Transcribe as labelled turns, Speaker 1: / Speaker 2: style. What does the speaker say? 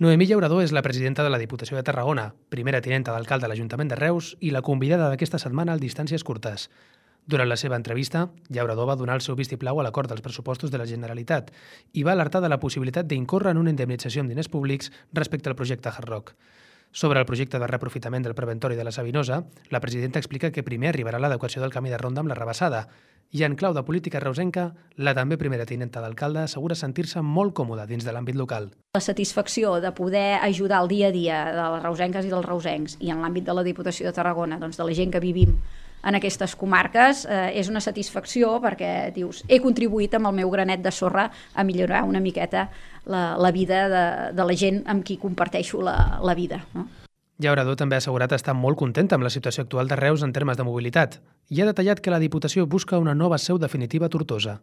Speaker 1: Noemí Llaurador és la presidenta de la Diputació de Tarragona, primera tinenta d'alcalde de l'Ajuntament de Reus i la convidada d'aquesta setmana al Distàncies Curtes. Durant la seva entrevista, Llaurador va donar el seu vistiplau a l'acord dels pressupostos de la Generalitat i va alertar de la possibilitat d'incórrer en una indemnització amb diners públics respecte al projecte Hard Rock. Sobre el projecte de reaprofitament del preventori de la Sabinosa, la presidenta explica que primer arribarà l'adequació del camí de ronda amb la rebassada i en clau de política reusenca, la també primera tinenta d'alcalde assegura sentir-se molt còmoda dins de l'àmbit local.
Speaker 2: La satisfacció de poder ajudar el dia a dia de les reusenques i dels reusencs i en l'àmbit de la Diputació de Tarragona, doncs de la gent que vivim en aquestes comarques eh, és una satisfacció perquè dius, he contribuït amb el meu granet de sorra a millorar una miqueta la, la vida de, de la gent amb qui comparteixo la, la vida. No?
Speaker 1: Llaurador també ha assegurat estar molt contenta amb la situació actual de Reus en termes de mobilitat i ha detallat que la Diputació busca una nova seu definitiva a Tortosa.